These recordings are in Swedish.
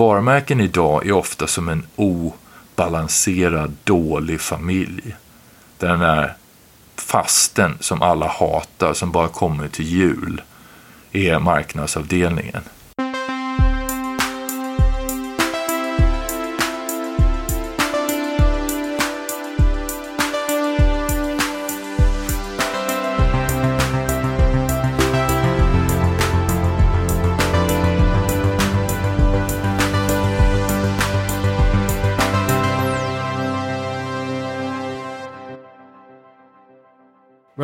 varumärken idag är ofta som en obalanserad, dålig familj. Där den där fasten som alla hatar, som bara kommer till jul, är marknadsavdelningen.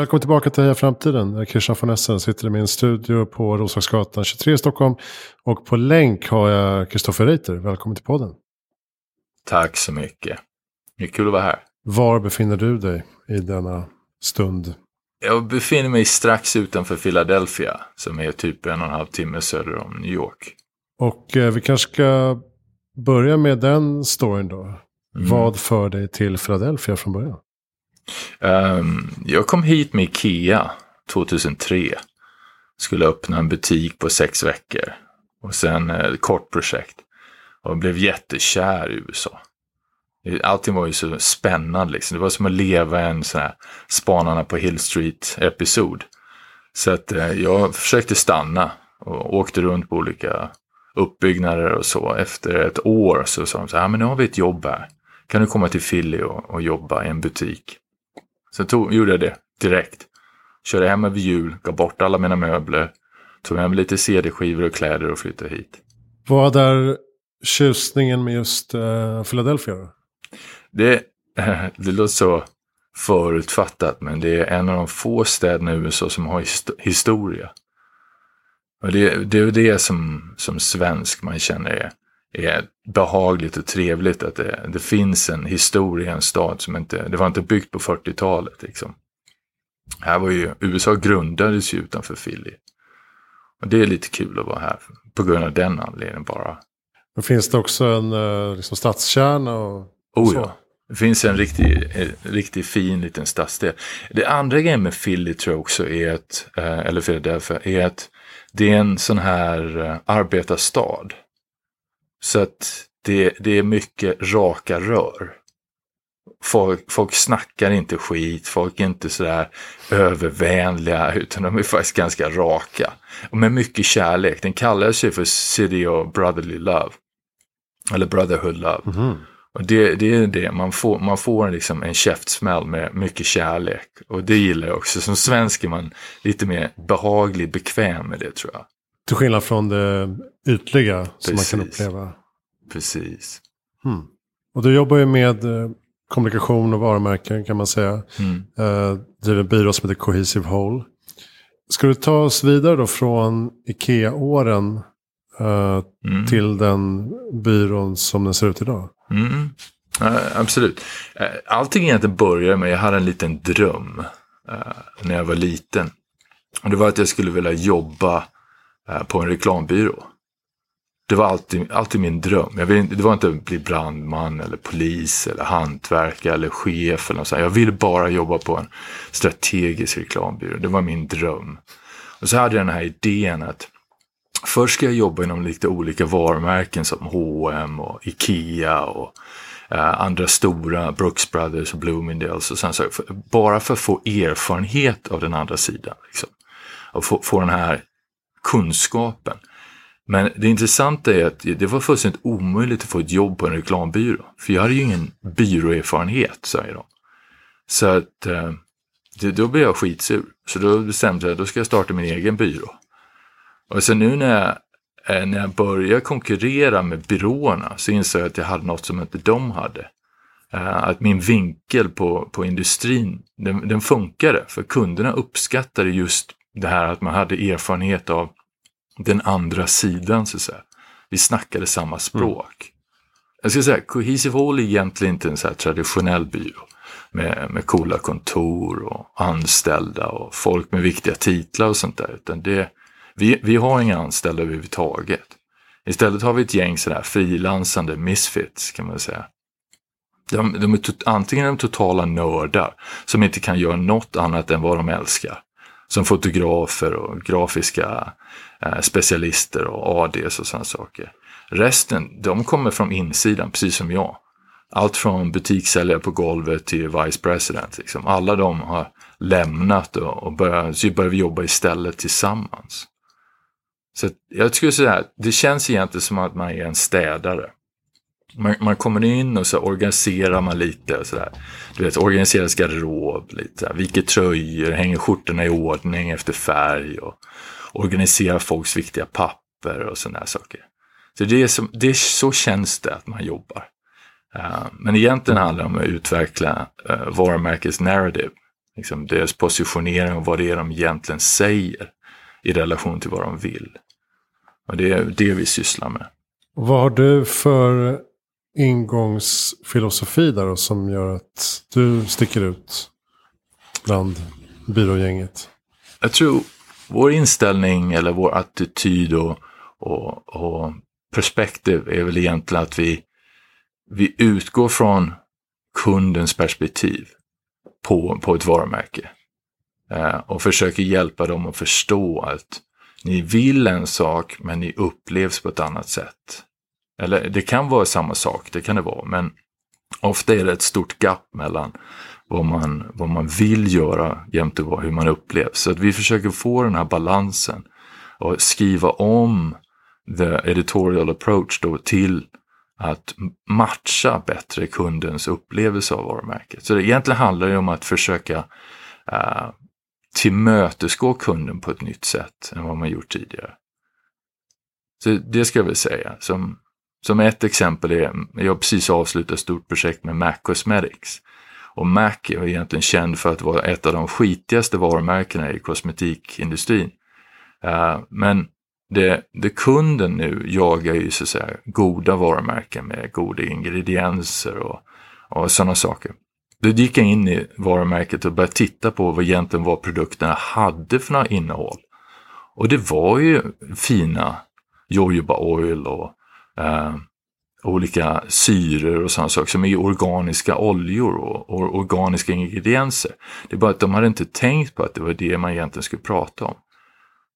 Välkommen tillbaka till Heja Framtiden. Christian von Essen sitter i min studio på Roslagsgatan 23 i Stockholm. Och på länk har jag Kristoffer Reiter. Välkommen till podden. Tack så mycket. Det är kul att vara här. Var befinner du dig i denna stund? Jag befinner mig strax utanför Philadelphia, som är typ en och en halv timme söder om New York. Och eh, vi kanske ska börja med den storyn då. Mm. Vad för dig till Philadelphia från början? Um, jag kom hit med Ikea 2003. Skulle öppna en butik på sex veckor. Och sen eh, ett kort projekt. Och blev jättekär i USA. Allting var ju så spännande liksom. Det var som att leva en sån här Spanarna på Hill Street-episod. Så att eh, jag försökte stanna och åkte runt på olika uppbyggnader och så. Efter ett år så sa de så här, men nu har vi ett jobb här. Kan du komma till Philly och, och jobba i en butik? Så tog, gjorde jag det direkt. Körde hem över jul, gav bort alla mina möbler, tog hem lite CD-skivor och kläder och flyttade hit. Vad är tjusningen med just uh, Philadelphia? Då? Det, det låter så förutfattat, men det är en av de få städerna i USA som har historia. Och det, det är det som, som svensk man känner är är behagligt och trevligt att det, det finns en historia en stad som inte, det var inte byggt på 40-talet liksom. Här var ju, USA grundades ju utanför Philly. Och det är lite kul att vara här på grund av den anledningen bara. Men finns det också en eh, liksom, stadskärna? Och, och oh ja, det finns en riktigt riktig fin liten stadsdel. Det andra grejen med Philly tror jag också är att, eh, eller Philadelphia, är att det är en sån här eh, arbetarstad. Så att det, det är mycket raka rör. Folk, folk snackar inte skit, folk är inte sådär övervänliga utan de är faktiskt ganska raka. Och med mycket kärlek. Den kallas ju för City of Brotherly Love. Eller Brotherhood Love. Mm -hmm. Och det, det är det, man får, man får liksom en käftsmäll med mycket kärlek. Och det gillar jag också. Som svensk är man lite mer behaglig, bekväm med det tror jag. Till skillnad från det ytliga Precis. som man kan uppleva. Precis. Hmm. Och du jobbar ju med eh, kommunikation och varumärken kan man säga. Mm. Eh, driver en byrå som heter Cohesive Whole. Ska du ta oss vidare då från Ikea-åren eh, mm. till den byrån som den ser ut idag? Mm. Uh, absolut. Uh, allting egentligen började med, jag hade en liten dröm uh, när jag var liten. Och det var att jag skulle vilja jobba Eh, på en reklambyrå. Det var alltid, alltid min dröm. Jag vill, det var inte att bli brandman eller polis eller hantverkare eller chef. Eller något sånt. Jag ville bara jobba på en strategisk reklambyrå. Det var min dröm. Och så hade jag den här idén att först ska jag jobba inom lite olika varumärken som H&M och Ikea och uh, andra stora, Brooks Brothers och Bloomingdales. Och sen så, för, bara för att få erfarenhet av den andra sidan. Liksom. Och få, få den här kunskapen. Men det intressanta är att det var fullständigt omöjligt att få ett jobb på en reklambyrå. För jag hade ju ingen byråerfarenhet, säger de. Så att eh, det, då blev jag skitsur. Så då bestämde jag att då ska jag starta min egen byrå. Och sen nu när jag, eh, när jag började konkurrera med byråerna så insåg jag att jag hade något som inte de hade. Eh, att min vinkel på, på industrin, den, den funkade. För kunderna uppskattade just det här att man hade erfarenhet av den andra sidan så att säga. Vi snackade samma språk. Mm. Jag ska säga, Cohesive Hall är egentligen inte en så traditionell byrå med, med coola kontor och anställda och folk med viktiga titlar och sånt där. Utan det, vi, vi har inga anställda överhuvudtaget. Istället har vi ett gäng sådär frilansande misfits kan man säga. De, de är antingen de totala nördar som inte kan göra något annat än vad de älskar som fotografer och grafiska Eh, specialister och ADs och sådana saker. Resten, de kommer från insidan, precis som jag. Allt från butikssäljare på golvet till vice president. Liksom. Alla de har lämnat och, och börjat, så börjar vi jobba istället tillsammans. Så jag skulle säga att det känns egentligen som att man är en städare. Man, man kommer in och så organiserar man lite. Och så där. Du vet, organiseras garderob lite. Viker tröjor, hänger skjortorna i ordning efter färg. Och organiserar folks viktiga papper och sådana saker. Så det är, som, det är så känns det att man jobbar. Uh, men egentligen handlar det om att utveckla uh, varumärkes narrative. Liksom deras positionering och vad det är de egentligen säger i relation till vad de vill. Och det är det vi sysslar med. Vad har du för ingångsfilosofi där då, som gör att du sticker ut bland byrågänget? Jag tror vår inställning eller vår attityd och, och, och perspektiv är väl egentligen att vi, vi utgår från kundens perspektiv på, på ett varumärke. Eh, och försöker hjälpa dem att förstå att ni vill en sak men ni upplevs på ett annat sätt. Eller det kan vara samma sak, det kan det vara, men ofta är det ett stort gap mellan vad man, vad man vill göra jämte hur man upplevs. Så att vi försöker få den här balansen och skriva om the editorial approach då till att matcha bättre kundens upplevelse av varumärket. Så det egentligen handlar det om att försöka uh, tillmötesgå kunden på ett nytt sätt än vad man gjort tidigare. Så det ska jag väl säga. Som, som ett exempel är, jag har precis avslutat ett stort projekt med Mac Cosmetics. Och Mac är egentligen känd för att vara ett av de skitigaste varumärkena i kosmetikindustrin. Uh, men det, det kunden nu jagar ju så att säga goda varumärken med goda ingredienser och, och sådana saker. Då gick jag in i varumärket och började titta på vad egentligen vad produkterna hade för några innehåll. Och det var ju fina jojoba oil och eh, olika syror och sådana saker som är organiska oljor och, och, organiska ingredienser. Det är bara att de hade inte tänkt på att det var det man egentligen skulle prata om.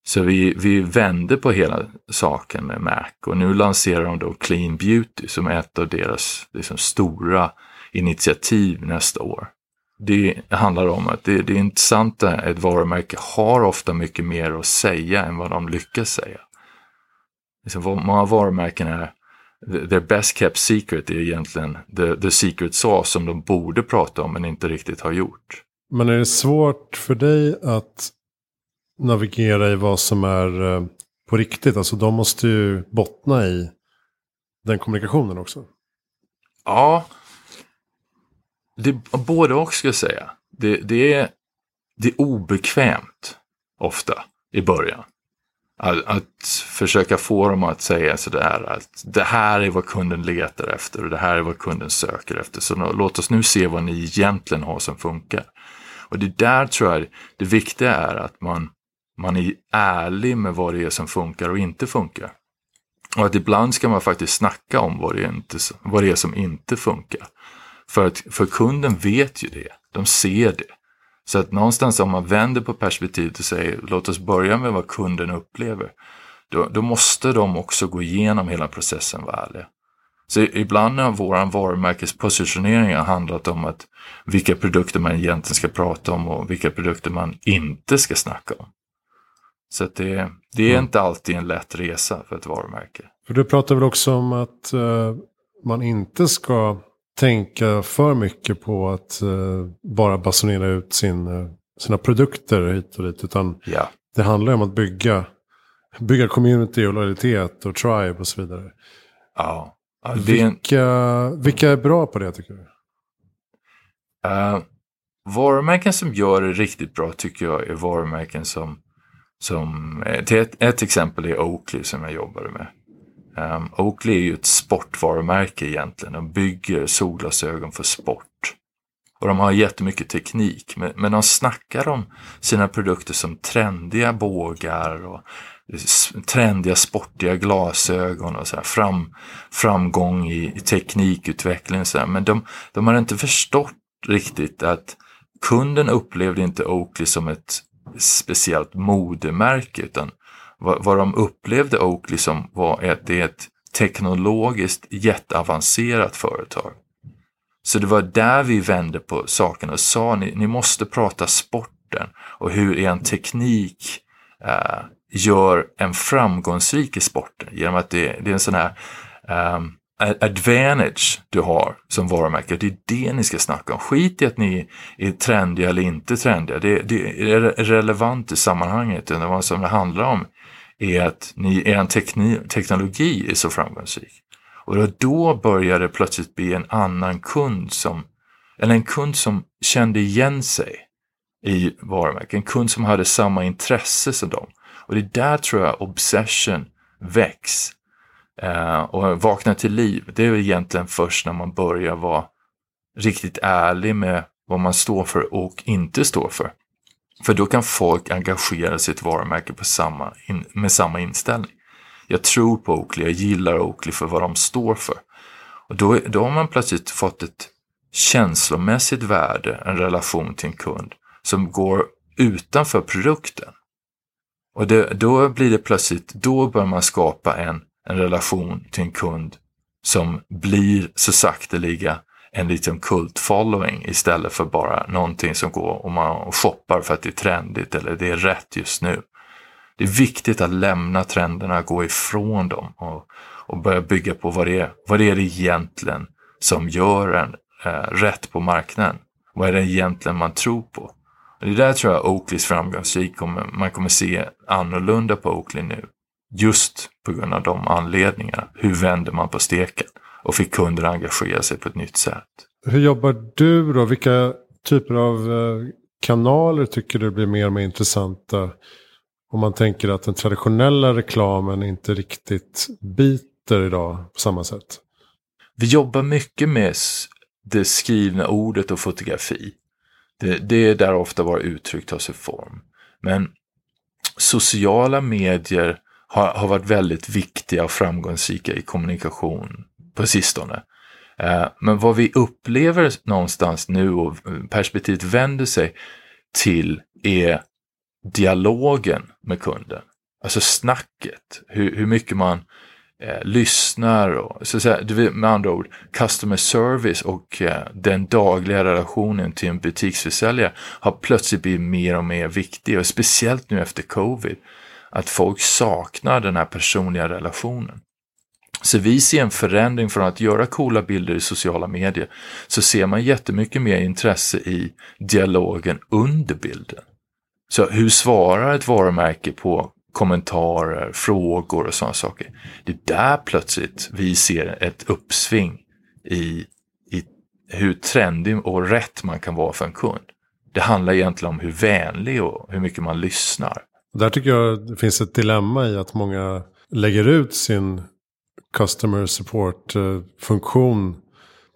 Så vi, vi vände på hela saken med Mac och nu lanserar de då Clean Beauty som är ett av deras liksom, stora initiativ nästa år. Det handlar om att det, det intressanta är att ett varumärke har ofta mycket mer att säga än vad de lyckas säga. Liksom, många varumärken är their best kept secret är egentligen the, the secret sauce som de borde prata om men inte riktigt har gjort. Men är det svårt för dig att navigera i vad som är eh, på riktigt? Alltså de måste ju bottna i den kommunikationen också. Ja, det, både och ska jag säga. Det, det, är, det är obekvämt ofta i början. Att, att, försöka få dem att säga sådär att det här är vad kunden letar efter och det här är vad kunden söker efter. Så låt oss nu se vad ni egentligen har som funkar. Och det där tror jag det viktiga är att man, man är ärlig med vad det är som funkar och inte funkar. Och att ibland ska man faktiskt snacka om vad det är, inte, vad det är som inte funkar. För, att, för kunden vet ju det, de ser det. Så att någonstans om man vänder på perspektivet och säger låt oss börja med vad kunden upplever. Då, då måste de också gå igenom hela processen vara ärliga. Så ibland har vår varumärkespositionering handlat om att vilka produkter man egentligen ska prata om och vilka produkter man inte ska snacka om. Så det, det är mm. inte alltid en lätt resa för ett varumärke. För du pratar väl också om att uh, man inte ska tänka för mycket på att uh, bara basunera ut sin, uh, sina produkter hit och dit. Utan ja. det handlar om att bygga, bygga community och lojalitet och tribe och så vidare. Ja. ja vilka, en... vilka är bra på det tycker du? Uh, varumärken som gör det riktigt bra tycker jag är varumärken som, som ett, ett exempel är Oakley som jag jobbade med. Um, Oakley är ju ett sportvarumärke egentligen. De bygger solglasögon för sport. Och de har jättemycket teknik. Men, men de snackar om sina produkter som trendiga bågar och trendiga sportiga glasögon och så här, fram, framgång i, i teknikutveckling. Så här. Men de, de har inte förstått riktigt att kunden upplevde inte Oakley som ett speciellt modemärke utan vad, vad de upplevde Oakley som var att det är ett teknologiskt jätteavancerat företag. Så det var där vi vände på saken och sa ni, ni måste prata sporten och hur er teknik eh, gör en framgångsrik i sporten genom att det, det är en sån här um, advantage du har som varumärke. Det är det ni ska snacka om. Skit i att ni är trendiga eller inte trendiga. Det, det är relevant i sammanhanget. Det vad som det handlar om är att ni, er teknologi är så framgångsrik. Och då började det plötsligt bli en annan kund som, eller en kund som kände igen sig i varumärket. En kund som hade samma intresse som dem. Och det är där tror jag obsession väcks eh, och vaknar till liv. Det är egentligen först när man börjar vara riktigt ärlig med vad man står för och inte står för. För då kan folk engagera sitt varumärke på samma in, med samma inställning. Jag tror på Oakley, jag gillar Oakley för vad de står för. Och då, då har man plötsligt fått ett känslomässigt värde, en relation till en kund som går utanför produkten. Och det, då blir det plötsligt, då bör man skapa en, en relation till en kund som blir så sakteliga en liten kult-following istället för bara någonting som går och man shoppar för att det är trendigt eller det är rätt just nu. Det är viktigt att lämna trenderna, gå ifrån dem och, och börja bygga på vad det är, vad är det egentligen som gör en eh, rätt på marknaden. Vad är det egentligen man tror på? Det där tror jag Oakleys framgångsrik kommer, man kommer se annorlunda på Oakley nu. Just på grund av de anledningarna. Hur vänder man på steken? Och fick kunder engagera sig på ett nytt sätt. Hur jobbar du då? Vilka typer av eh, kanaler tycker du blir mer och mer intressanta? Om man tänker att den traditionella reklamen inte riktigt biter idag på samma sätt. Vi jobbar mycket med det skrivna ordet och fotografi. Det, det är där ofta våra uttryck tar sig form. Men sociala medier har, har varit väldigt viktiga och framgångsrika i kommunikation på sistone. Eh, men vad vi upplever någonstans nu och perspektivet vänder sig till är dialogen med kunden. Alltså snacket, hur, hur mycket man eh, lyssnar och så att säga, med andra ord customer service och eh, den dagliga relationen till en butiksförsäljare har plötsligt blivit mer och mer viktig och speciellt nu efter covid att folk saknar den här personliga relationen. Så vi ser en förändring från att göra coola bilder i sociala medier så ser man jättemycket mer intresse i dialogen under bilden. Så hur svarar ett varumärke på kommentarer, frågor och sådana saker? Det är där plötsligt vi ser ett uppsving i, i hur trendig och rätt man kan vara för en kund. Det handlar egentligen om hur vänlig och hur mycket man lyssnar. Där tycker jag det finns ett dilemma i att många lägger ut sin customer support-funktion.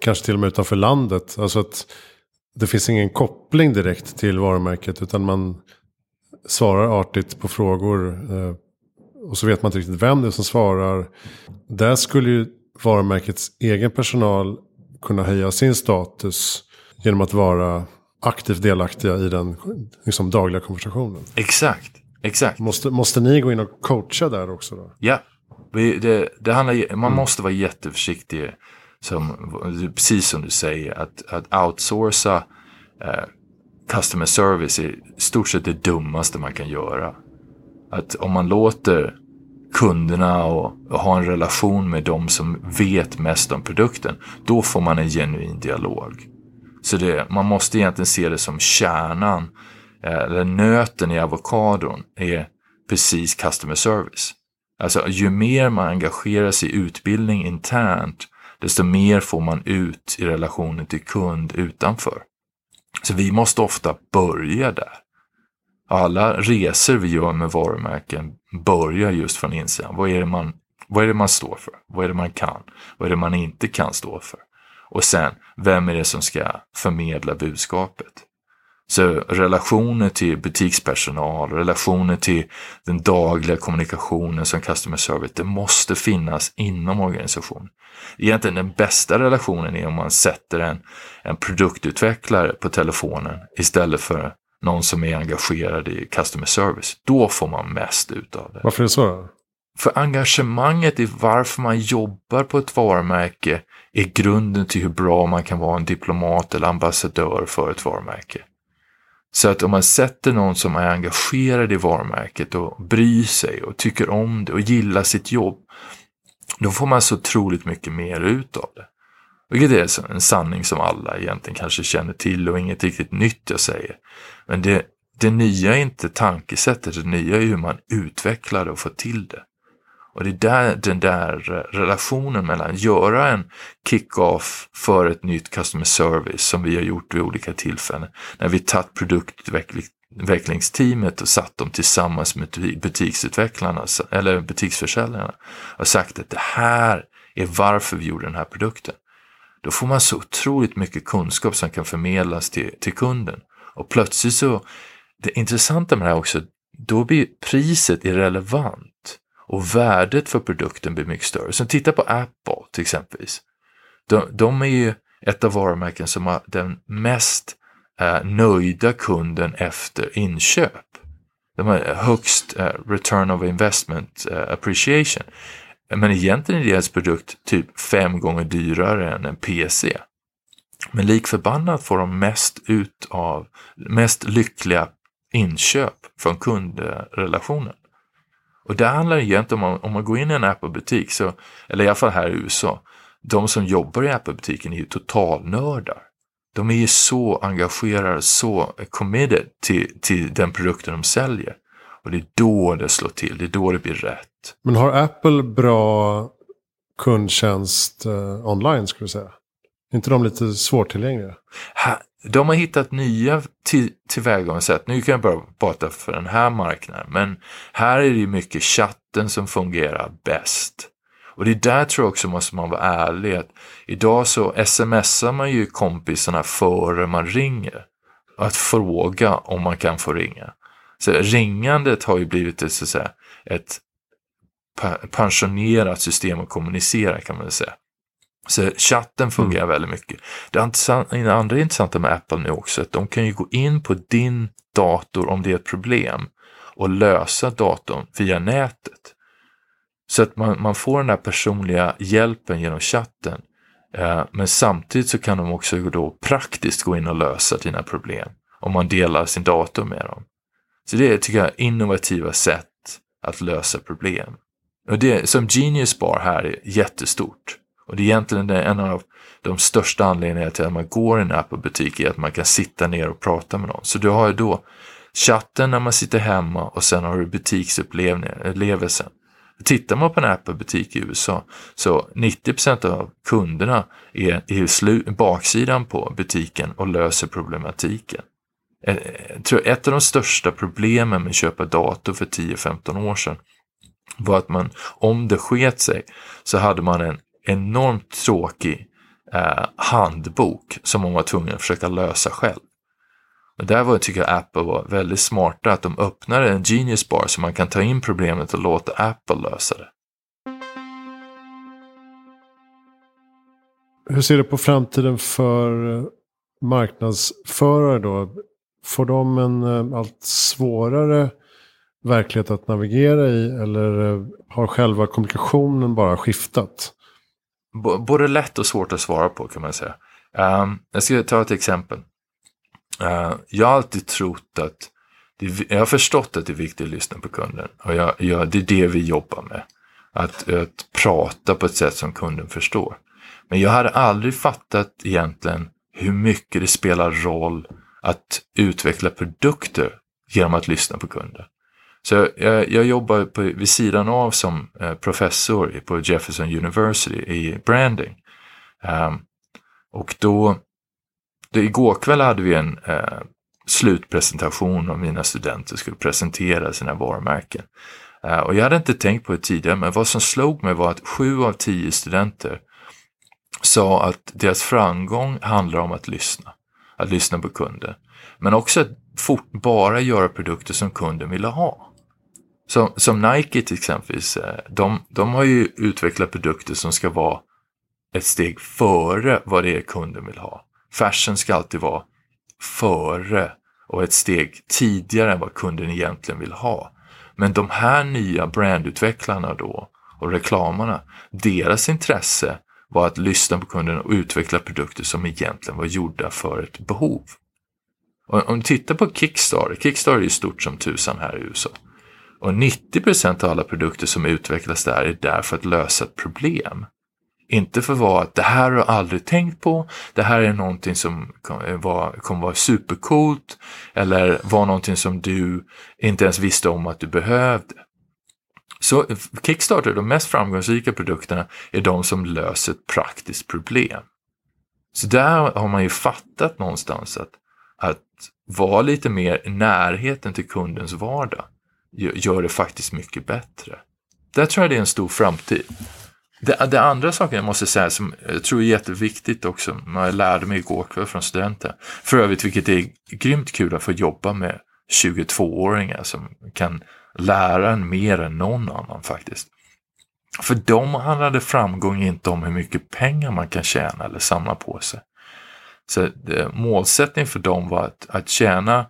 Kanske till och med utanför landet. Alltså att det finns ingen koppling direkt till varumärket. Utan man svarar artigt på frågor. Eh, och så vet man inte riktigt vem det är som svarar. Där skulle ju varumärkets egen personal kunna höja sin status. Genom att vara aktivt delaktiga i den liksom, dagliga konversationen. Exakt, exakt. Måste, måste ni gå in och coacha där också? Då? Ja, det, det handlar, man mm. måste vara jätteförsiktig. Som, precis som du säger, att, att outsourca eh, customer service är i stort sett det dummaste man kan göra. Att om man låter kunderna och, och ha en relation med de som vet mest om produkten, då får man en genuin dialog. Så det, man måste egentligen se det som kärnan, eh, eller nöten i avokadon, är precis customer service. Alltså ju mer man engagerar sig i utbildning internt, desto mer får man ut i relationen till kund utanför. Så vi måste ofta börja där. Alla resor vi gör med varumärken börjar just från insidan. Vad är, det man, vad är det man står för? Vad är det man kan? Vad är det man inte kan stå för? Och sen, vem är det som ska förmedla budskapet? Så relationer till butikspersonal, relationer till den dagliga kommunikationen som customer service, det måste finnas inom organisationen. Egentligen den bästa relationen är om man sätter en, en produktutvecklare på telefonen istället för någon som är engagerad i customer service. Då får man mest ut av det. Varför är det så? För engagemanget i varför man jobbar på ett varumärke är grunden till hur bra man kan vara en diplomat eller ambassadör för ett varumärke. Så att om man sätter någon som är engagerad i varumärket och bryr sig och tycker om det och gillar sitt jobb, då får man så otroligt mycket mer ut av det. Vilket är en sanning som alla egentligen kanske känner till och inget riktigt nytt jag säger. Men det, det nya är inte tankesättet, det nya är hur man utvecklar det och får till det. Och det är där den där eh, relationen mellan göra en kick-off för ett nytt customer service som vi har gjort vid olika tillfällen. När vi tagit produktutvecklingsteamet och satt dem tillsammans med butiksutvecklarna alltså, eller butiksförsäljarna och sagt att det här är varför vi gjorde den här produkten. Då får man så otroligt mycket kunskap som kan förmedlas till, till kunden. Och plötsligt så, det intressanta med det här också, då blir priset irrelevant och värdet för produkten blir mycket större. Så titta på Apple till exempelvis. De, de är ju ett av varumärken som har den mest eh, nöjda kunden efter inköp. De har högst eh, return of investment eh, appreciation. Men egentligen är deras produkt typ fem gånger dyrare än en PC. Men lik förbannat får de mest ut av, mest lyckliga inköp från kundrelationen. Och det handlar egentligen om, om man går in i en Apple-butik, så, eller i alla fall här i USA, de som jobbar i Apple-butiken är ju totalnördar. De är ju så engagerade, så committed till, till den produkten de säljer. Och det är då det slår till, det är då det blir rätt. Men har Apple bra kundtjänst eh, online skulle du säga? Är inte de lite svårtillgängliga? De har hittat nya till, tillvägagångssätt. Nu kan jag bara prata för den här marknaden, men här är det mycket chatten som fungerar bäst. Och det är där tror jag också måste man vara ärlig. Att idag så smsar man ju kompisarna före man ringer. Att fråga om man kan få ringa. Så ringandet har ju blivit ett, så att säga, ett pensionerat system att kommunicera kan man säga. Så chatten fungerar mm. väldigt mycket. Det andra intressanta med Apple nu också är att de kan ju gå in på din dator om det är ett problem och lösa datorn via nätet. Så att man, man får den där personliga hjälpen genom chatten. Eh, men samtidigt så kan de också då praktiskt gå in och lösa dina problem om man delar sin dator med dem. Så det är, tycker jag, innovativa sätt att lösa problem. Och det som Genius Bar här är jättestort. Och det är egentligen en av de största anledningarna till att man går i en Apple-butik är att man kan sitta ner och prata med någon. Så du har ju då chatten när man sitter hemma och sen har du butiksupplevelsen. Tittar man på en Apple-butik i USA så 90% av kunderna är i baksidan på butiken och löser problematiken. Eh, jag tror ett av de största problemen med att köpa dator för 10-15 år sedan var att man, om det sket sig, så hade man en enormt tråkig eh, handbok som man var tvungen att försöka lösa själv. Och där var, tycker jag Apple var väldigt smarta, att de öppnade en Genius Bar så man kan ta in problemet och låta Apple lösa det. Hur ser du på framtiden för eh, marknadsförare då? Får de en eh, allt svårare verklighet att navigera i eller eh, har själva kommunikationen bara skiftat? Både lätt och svårt att svara på kan man säga. Um, jag ska ta ett exempel. Uh, jag har alltid trott att, det, jag har förstått att det är viktigt att lyssna på kunden och jag, jag, det är det vi jobbar med. Att, att prata på ett sätt som kunden förstår. Men jag hade aldrig fattat egentligen hur mycket det spelar roll att utveckla produkter genom att lyssna på kunden. Så jag, jag jobbar på, vid sidan av som eh, professor på Jefferson University i branding. Um, och då, då, igår kväll hade vi en uh, slutpresentation om mina studenter skulle presentera sina varumärken. Uh, och jag hade inte tänkt på det tidigare, men vad som slog mig var att sju av tio studenter sa att deras framgång handlar om att lyssna. Att lyssna på kunden. Men också att fort, bara göra produkter som kunden ville ha. Som, som Nike till exempelvis, eh, de, de har ju utvecklat produkter som ska vara ett steg före vad det är kunden vill ha. Fashion ska alltid vara före och ett steg tidigare än vad kunden egentligen vill ha. Men de här nya brandutvecklarna då och reklamarna, deras intresse var att lyssna på kunden och utveckla produkter som egentligen var gjorda för ett behov. Och om du tittar på Kickstarter, Kickstarter är ju stort som tusan här i USA. Och 90% av alla produkter som utvecklas där är där för att lösa ett problem. Inte för att vara att det här har jag aldrig tänkt på, det här är någonting som eh, kommer vara supercoolt eller var någonting som du inte ens visste om att du behövde. Så Kickstarter, de mest framgångsrika produkterna, är de som löser ett praktiskt problem. Så där har man ju fattat någonstans att, att vara lite mer i närheten till kundens vardag gör det faktiskt mycket bättre. Där tror jag det är en stor framtid. Det, det, andra saken jag måste säga som jag tror är jätteviktigt också, jag lärde mig igår kväll från studenten. För övrigt, vilket är grymt kul att få jobba med 22-åringar som kan lära en mer än någon annan faktiskt. För dem handlade framgång inte om hur mycket pengar man kan tjäna eller samla på sig. Så eh, målsättningen för dem var att, att tjäna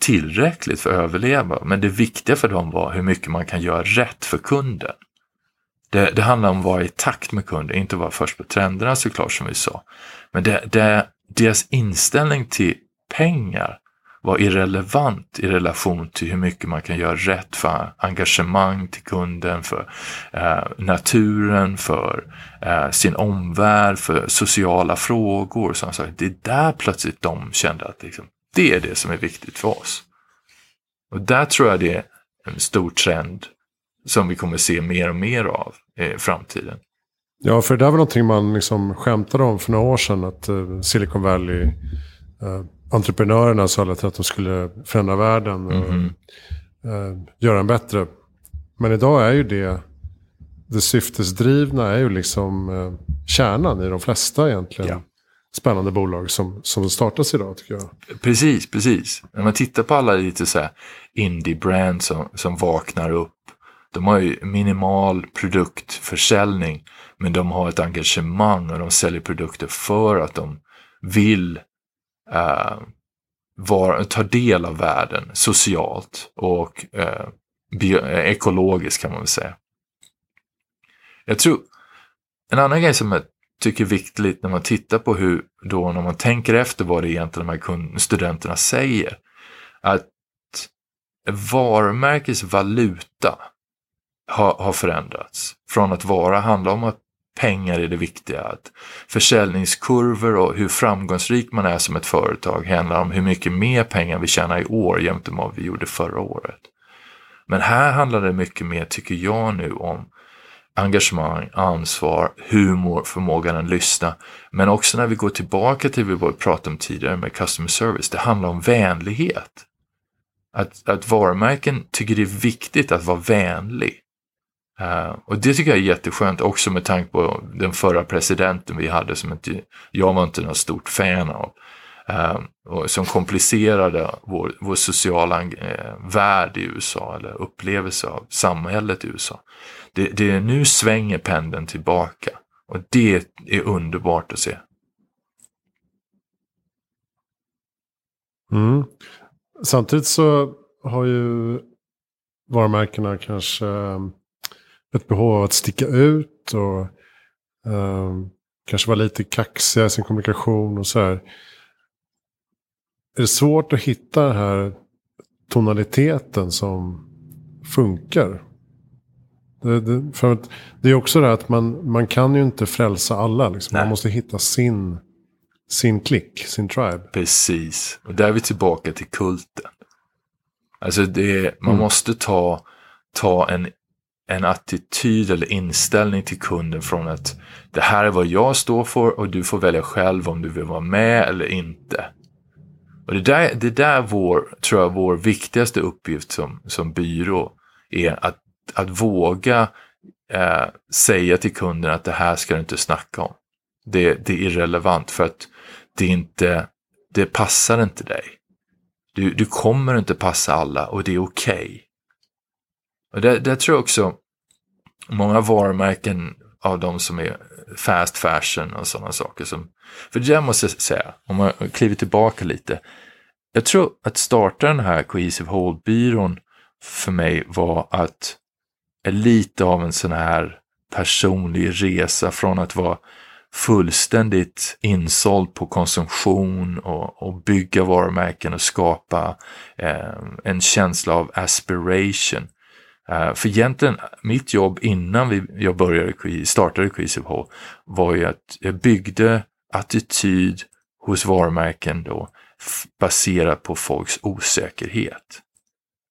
tillräckligt för att överleva, men det viktiga för dem var hur mycket man kan göra rätt för kunden. Det, det handlar om att vara i takt med kunden, inte vara först på trenderna såklart som vi sa. Men det, det, deras inställning till pengar var irrelevant i relation till hur mycket man kan göra rätt för engagemang till kunden, för eh, naturen, för eh, sin omvärld, för sociala frågor. Så det är där plötsligt de kände att liksom, det är det som är viktigt för oss. Och där tror jag det är en stor trend som vi kommer se mer och mer av i framtiden. Ja, för det där var någonting man liksom skämtade om för några år sedan. Att uh, Silicon Valley, uh, entreprenörerna sa att de skulle förändra världen och mm -hmm. göra den bättre. Men idag är ju det, det syftesdrivna är ju liksom kärnan i de flesta egentligen. Ja. Spännande bolag som, som startas idag tycker jag. Precis, precis. När man tittar på alla lite så här indie-brand som, som vaknar upp de har ju minimal produktförsäljning men de har ett engagemang och de säljer produkter för att de vill eh, var, ta del av världen socialt och eh, bio, eh, ekologiskt kan man väl säga. Jag tror, en annan grej som är tycker är viktigt när man tittar på hur, då när man tänker efter vad det egentligen de här studenterna säger, att varumärkets valuta har, har förändrats. Från att vara handla om att pengar är det viktiga. Att försäljningskurvor och hur framgångsrik man är som ett företag handlar om hur mycket mer pengar vi tjänar i år jämfört med vad vi gjorde förra året. Men här handlar det mycket mer, tycker jag nu, om engagemang, ansvar, humor, förmågan att lyssna. Men också när vi går tillbaka till det vi pratade om tidigare med customer service, det handlar om vänlighet. Att, att varumärken tycker det är viktigt att vara vänlig. Uh, och det tycker jag är jätteskönt också med tanke på den förra presidenten vi hade som inte, jag var inte något stort fan av. Uh, och som komplicerade vår, vår sociala uh, värld i USA eller upplevelse av samhället i USA. Det, det nu svänger pendeln tillbaka och det är underbart att se. Mm. Samtidigt så har ju varumärkena kanske eh, ett behov av att sticka ut och um, kanske vara lite kaxiga i sin kommunikation och så här. Är det svårt att hitta den här tonaliteten som funkar? Det, det, för att det är också det att man, man kan ju inte frälsa alla. Liksom. Man måste hitta sin, sin klick, sin tribe. Precis, och där är vi tillbaka till kulten. Alltså det, man mm. måste ta, ta en en attityd eller inställning till kunden från att det här är vad jag står för och du får välja själv om du vill vara med eller inte. Och det där, det där vår, tror jag, vår viktigaste uppgift som, som byrå är att, att våga eh, säga till kunden att det här ska du inte snacka om. Det, det är irrelevant för att det inte, det passar inte dig. Du, du kommer inte passa alla och det är okej. Okay. Och det, det tror jag också, många varumärken av de som är fast fashion och sådana saker. Som, för det måste jag säga, om man kliver tillbaka lite. Jag tror att starta den här Cohesive Hold-byrån för mig var att är lite av en sån här personlig resa från att vara fullständigt insåld på konsumtion och, och bygga varumärken och skapa eh, en känsla av aspiration. Eh, för egentligen, mitt jobb innan vi, jag började, startade Creasive Hall var ju att jag byggde attityd hos varumärken då baserat på folks osäkerhet.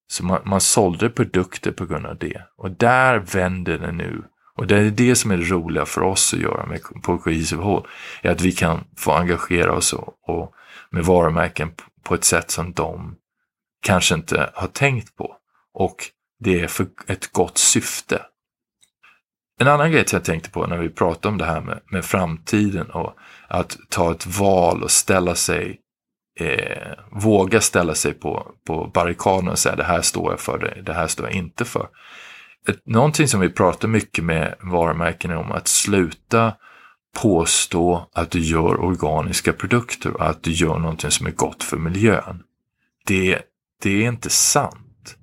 Så man, man sålde produkter på grund av det. Och där vänder det nu. Och det är det som är det roliga för oss att göra med, på Cohesive Hall. Är att vi kan få engagera oss och, och med varumärken på ett sätt som de kanske inte har tänkt på. Och det är för ett gott syfte. En annan grej jag tänkte på när vi pratade om det här med, med framtiden och att ta ett val och ställa sig, eh, våga ställa sig på, på barrikaden och säga det här står jag för, det, det här står jag inte för. Ett, någonting som vi pratar mycket med varumärken om att sluta påstå att du gör organiska produkter och att du gör någonting som är gott för miljön. Det, det är inte sant.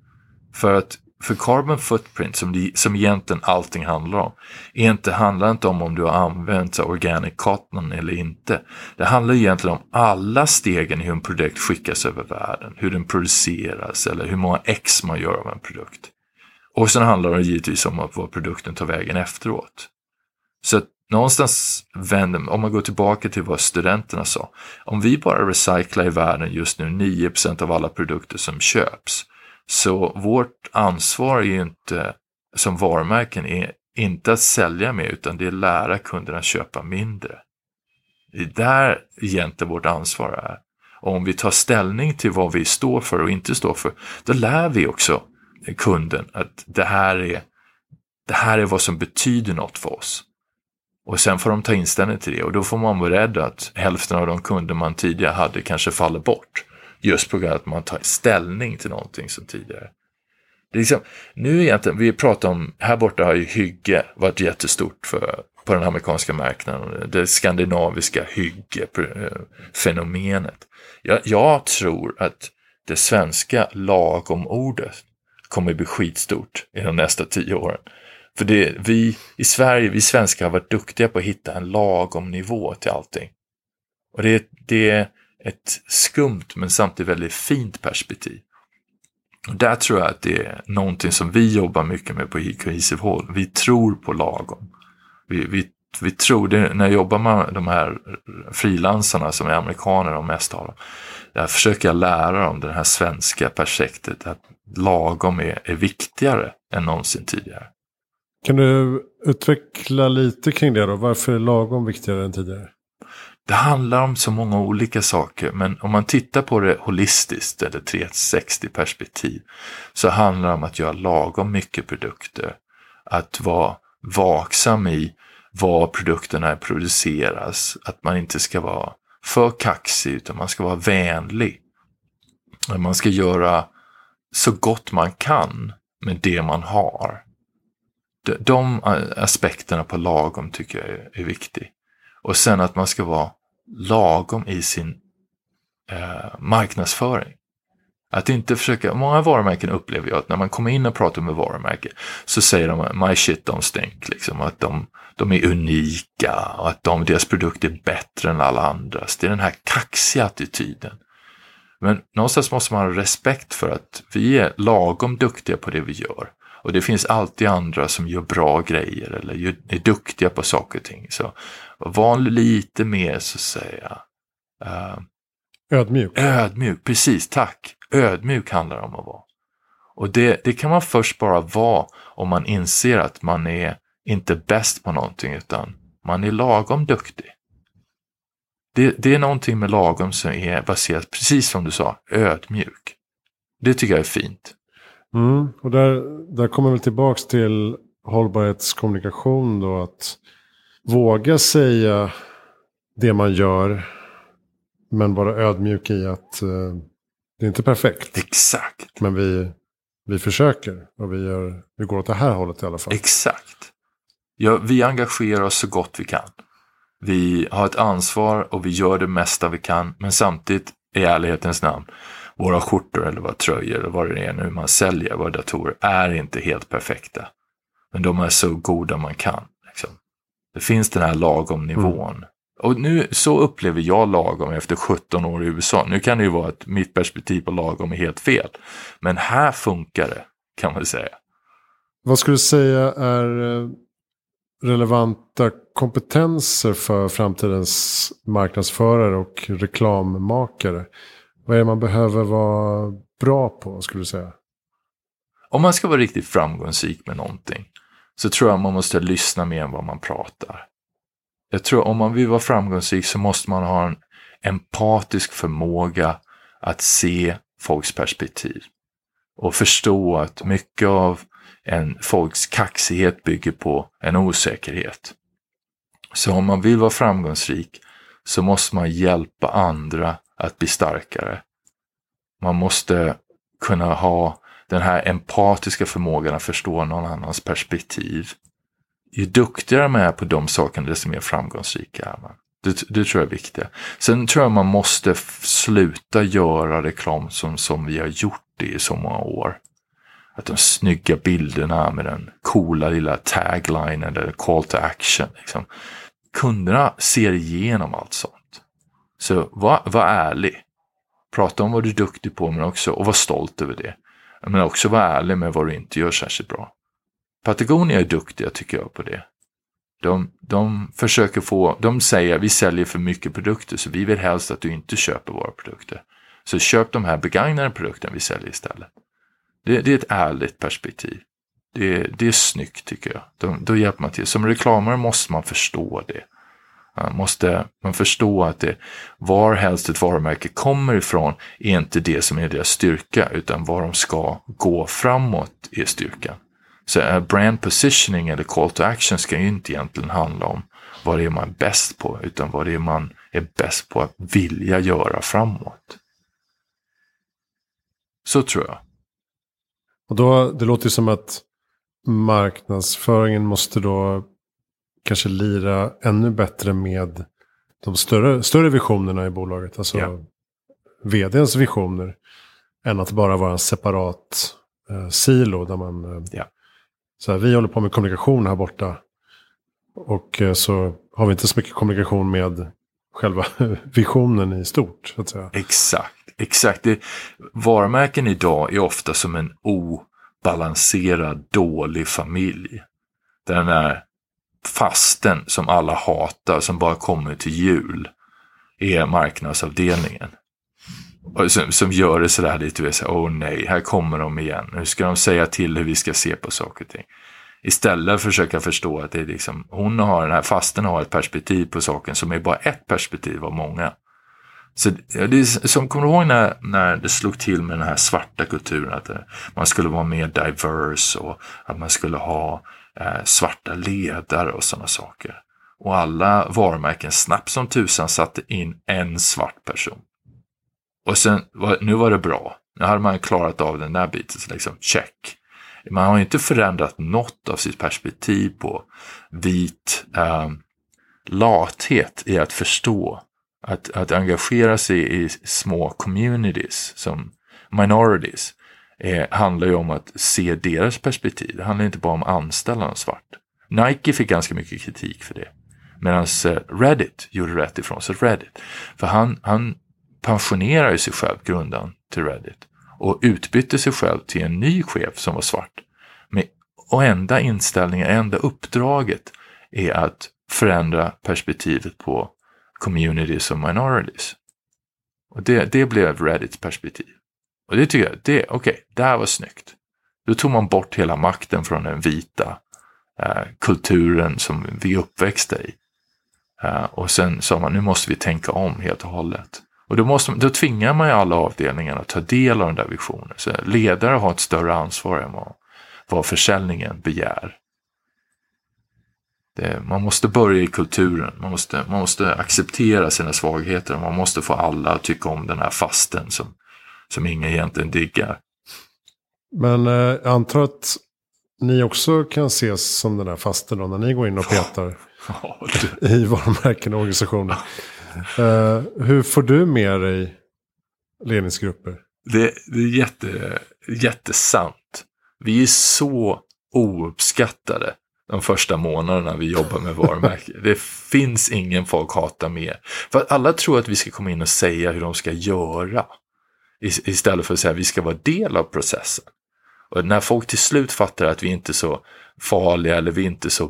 För att för carbon footprint, som, det, som egentligen allting handlar om, är inte, handlar inte om om du har använt organic cotton eller inte. Det handlar egentligen om alla stegen i hur en produkt skickas över världen, hur den produceras eller hur många ex man gör av en produkt. Och sen handlar det givetvis om vad produkten tar vägen efteråt. Så att någonstans vänder, om man går tillbaka till vad studenterna sa, om vi bara recyclar i världen just nu 9% av alla produkter som köps, så vårt ansvar är ju inte som varumärken är inte att sälja mer utan det är att lära kunderna att köpa mindre. Det är där egentligen vårt ansvar är. Och om vi tar ställning till vad vi står för och inte står för, då lär vi också kunden att det här är, det här är vad som betyder något för oss. Och sen får de ta inställning till det och då får man vara rädd att hälften av de kunder man tidigare hade kanske faller bort. Just på grund av att man tar ställning till någonting som tidigare. Det är liksom, nu egentligen, vi pratar om, här borta har ju hygge varit jättestort för, på den amerikanska marknaden. Det skandinaviska hyggefenomenet. Jag, jag tror att det svenska lagom-ordet kommer bli skitstort i de nästa tio åren. För det, vi i Sverige, vi svenskar har varit duktiga på att hitta en lagom nivå till allting. Och det, det, ett skumt men samtidigt väldigt fint perspektiv. Och där tror jag att det är någonting som vi jobbar mycket med på Cohesive Hall. Vi tror på lagom. Vi, vi, vi tror, det, när jag jobbar med de här frilansarna som är amerikaner de mest av dem, där försöker jag lära dem det här svenska projektet. att lagom är, är viktigare än någonsin tidigare. Kan du utveckla lite kring det då? Varför är lagom viktigare än tidigare? Det handlar om så många olika saker, men om man tittar på det holistiskt eller 360 perspektiv så handlar det om att göra lagom mycket produkter. Att vara vaksam i var produkterna produceras, att man inte ska vara för kaxig utan man ska vara vänlig. Man ska göra så gott man kan med det man har. De aspekterna på lagom tycker jag är, viktiga. Och sen att man ska vara lagom i sin eh, marknadsföring. Att inte försöka, många varumärken upplever jag att när man kommer in och pratar med varumärken så säger de my shit don't stink, liksom, att de, de är unika och att de, deras produkt är bättre än alla andras. Det är den här kaxiga attityden. Men någonstans måste man ha respekt för att vi är lagom duktiga på det vi gör. Och det finns alltid andra som gör bra grejer eller är duktiga på saker och ting. Så var lite mer så att säga uh, ödmjuk. Ödmjuk, precis, tack. Ödmjuk handlar det om att vara. Och det, det kan man först bara vara om man inser att man är inte bäst på någonting utan man är lagom duktig. Det, det är någonting med lagom som är baserat, precis som du sa, ödmjuk. Det tycker jag är fint. Mm, och där, där kommer vi tillbaks till hållbarhetskommunikation då. Att våga säga det man gör. Men vara ödmjuk i att uh, det är inte perfekt. Exakt. Men vi, vi försöker och vi, gör, vi går åt det här hållet i alla fall. Exakt. Ja, vi engagerar oss så gott vi kan. Vi har ett ansvar och vi gör det mesta vi kan. Men samtidigt, i ärlighetens namn, våra skjortor eller våra tröjor eller vad det är nu man säljer, våra datorer, är inte helt perfekta. Men de är så goda man kan. Liksom. Det finns den här lagom nivån. Mm. Och nu så upplever jag lagom efter 17 år i USA. Nu kan det ju vara att mitt perspektiv på lagom är helt fel. Men här funkar det, kan man säga. Vad skulle du säga är eh, relevanta kompetenser för framtidens marknadsförare och reklammakare? Vad är det man behöver vara bra på, skulle du säga? Om man ska vara riktigt framgångsrik med någonting så tror jag man måste lyssna mer än vad man pratar. Jag tror om man vill vara framgångsrik så måste man ha en empatisk förmåga att se folks perspektiv. Och förstå att mycket av en folks kaxighet bygger på en osäkerhet. Så om man vill vara framgångsrik så måste man hjälpa andra att bli starkare. Man måste kunna ha den här empatiska förmågan att förstå någon annans perspektiv. Ju duktigare man är på de sakerna, desto mer framgångsrik är man. Det, det, tror jag är viktigt. Sen tror jag man måste sluta göra reklam som, som vi har gjort i så många år. Att de snygga bilderna med den coola lilla tagline eller call to action. Liksom. Kunderna ser igenom allt sånt. Så var, var ärlig. Prata om vad du är duktig på men också, och var stolt över det. Men också var ärlig med vad du inte gör särskilt bra. Patagonia är duktiga tycker jag på det. De, de försöker få, de säger vi säljer för mycket produkter så vi vill helst att du inte köper våra produkter. Så köp de här begagnade produkterna vi säljer istället. Det, det är ett ärligt perspektiv. Det, det är snyggt tycker jag. De, då hjälper man till. Som reklamare måste man förstå det. Man måste man förstå att det, var helst ett varumärke kommer ifrån är inte det som är deras styrka, utan var de ska gå framåt är styrkan. Så eh, brand positioning eller call to action ska ju inte egentligen handla om vad det är man är bäst på, utan vad det är man är bäst på att vilja göra framåt. Så tror jag. Och då, det låter ju som att marknadsföringen måste då kanske lira ännu bättre med de större, större visionerna i bolaget. Alltså ja. vdns visioner. Än att bara vara en separat eh, silo där man... Eh, ja. så här, vi håller på med kommunikation här borta. Och eh, så har vi inte så mycket kommunikation med själva visionen i stort. Så att säga. Exakt, exakt. Det, varumärken idag är ofta som en obalanserad dålig familj. Den är fasten som alla hatar, som bara kommer till jul, är marknadsavdelningen. Som, som gör det sådär lite, så åh nej, här kommer de igen. Nu ska de säga till hur vi ska se på saker och ting. Istället försöka förstå att det är liksom, hon har den här fasten har ett perspektiv på saken som är bara ett perspektiv av många. Så det är, som kommer du ihåg när, när det slog till med den här svarta kulturen, att eh, man skulle vara mer diverse och att man skulle ha eh, svarta ledare och sådana saker. Och alla varumärken snabbt som tusan satte in en svart person. Och sen, nu var det bra. Nu hade man klarat av den där biten, så liksom check. Man har inte förändrat något av sitt perspektiv på vit eh, lathet i att förstå, att, att engagera sig i små communities som minorities eh, handlar ju om att se deras perspektiv. Det handlar inte bara om att svart. Nike fick ganska mycket kritik för det. Medan eh, Reddit gjorde rätt ifrån sig. Reddit. För han, han pensionerade sig själv, grundaren till Reddit. Och utbytte sig själv till en ny chef som var svart. Med, och enda inställningen, enda uppdraget är att förändra perspektivet på communities och minorities. Och det, det blev Reddits perspektiv. Och det tycker jag, det, okej, okay, det här var snyggt. Då tog man bort hela makten från den vita eh, kulturen som vi är uppväxta i. Eh, och sen sa man, nu måste vi tänka om helt och hållet. Och då, måste, då tvingar man ju alla avdelningar att ta del av den där visionen. Så ledare har ett större ansvar än vad, vad försäljningen begär. Det, man måste börja i kulturen, man måste, man måste acceptera sina svagheter och man måste få alla att tycka om den här fasten som som ingen egentligen diggar. Men eh, jag antar att ni också kan ses som den här fasten då, när ni går in och petar ja, i varumärken och organisationer. eh, hur får du med dig ledningsgrupper? det, det är jätte, jättesant. Vi är så ouppskattade de första månaderna vi jobbar med varumärke. Det finns ingen folk hatar mer. För alla tror att vi ska komma in och säga hur de ska göra. Istället för att säga att vi ska vara del av processen. Och när folk till slut fattar att vi inte är så farliga eller vi inte är så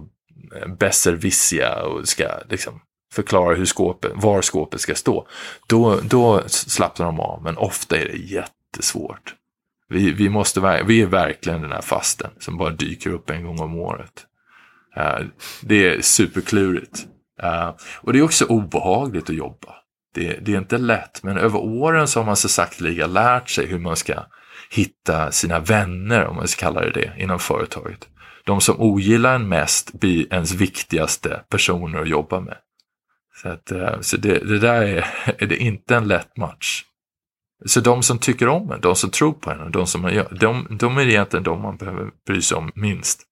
eh, besserwissiga och ska liksom förklara hur skåpet, var skåpet ska stå, då, då slappnar de av. Men ofta är det jättesvårt. Vi, vi, måste, vi är verkligen den här fasten som bara dyker upp en gång om året. Uh, det är superklurigt. Uh, och det är också obehagligt att jobba. Det, det, är inte lätt, men över åren så har man så sakteliga lärt sig hur man ska hitta sina vänner, om man ska kalla det det, inom företaget. De som ogillar en mest blir ens viktigaste personer att jobba med. Så, att, eh, så det, det, där är, är det inte en lätt match. Så de som tycker om en, de som tror på en, de som man gör, de, de är egentligen de man behöver bry sig om minst.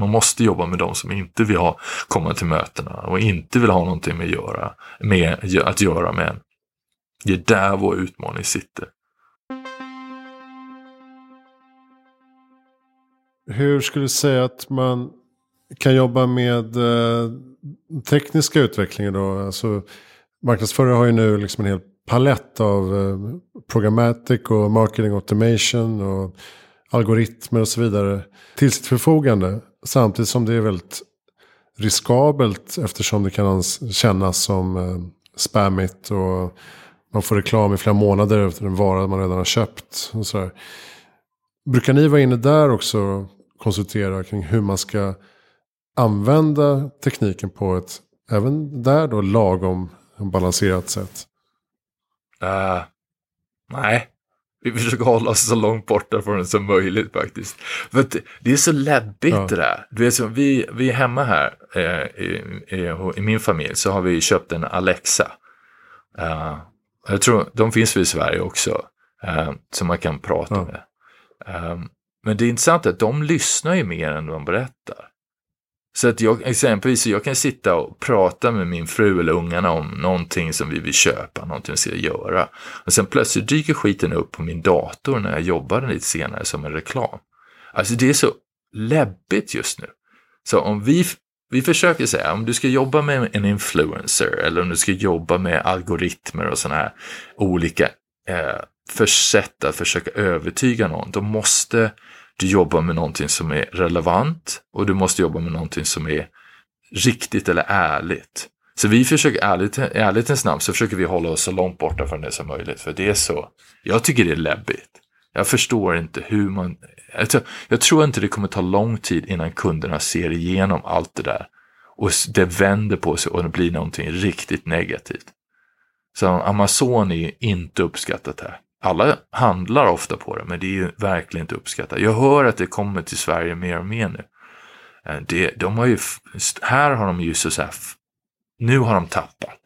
Man måste jobba med de som inte vill ha, komma till mötena och inte vill ha någonting med, göra, med att göra med en. Det är där vår utmaning sitter. Hur skulle du säga att man kan jobba med eh, tekniska utvecklingen då? Alltså, marknadsförare har ju nu liksom en hel palett av eh, programmatic och marketing automation och algoritmer och så vidare till sitt förfogande. Samtidigt som det är väldigt riskabelt eftersom det kan kännas som eh, spammigt och man får reklam i flera månader efter en vara man redan har köpt. Och sådär. Brukar ni vara inne där också och konsultera kring hur man ska använda tekniken på ett, även där då, lagom balanserat sätt? Uh, nej, vi försöker hålla oss så långt borta från den som möjligt faktiskt. För det är så läbbigt ja. det där. Du vet, så, vi, vi är hemma här eh, i, i, i, min familj så har vi köpt en Alexa. Uh, jag tror de finns i Sverige också. Uh, som man kan prata ja. med. Um, men det är intressant att de lyssnar ju mer än de berättar. Så att jag, exempelvis, jag kan sitta och prata med min fru eller ungarna om någonting som vi vill köpa, någonting vi ska göra. Och sen plötsligt dyker skiten upp på min dator när jag jobbar lite senare som en reklam. Alltså det är så läbbigt just nu. Så om vi, vi försöker säga, om du ska jobba med en influencer eller om du ska jobba med algoritmer och sådana här olika eh, för sätt att försöka övertyga någon, då måste du jobbar med någonting som är relevant och du måste jobba med någonting som är riktigt eller ärligt. Så vi försöker, ärligt, ärlighetens namn, så försöker vi hålla oss så långt borta från det som möjligt. För det är så, jag tycker det är läbbigt. Jag förstår inte hur man, jag tror, jag tror inte det kommer ta lång tid innan kunderna ser igenom allt det där. Och det vänder på sig och det blir någonting riktigt negativt. Så Amazon är inte uppskattat här alla handlar ofta på det, men det är ju verkligen inte uppskattat. Jag hör att det kommer till Sverige mer och mer nu. Eh, det, de har ju, här har de ju så här, nu har de tappat.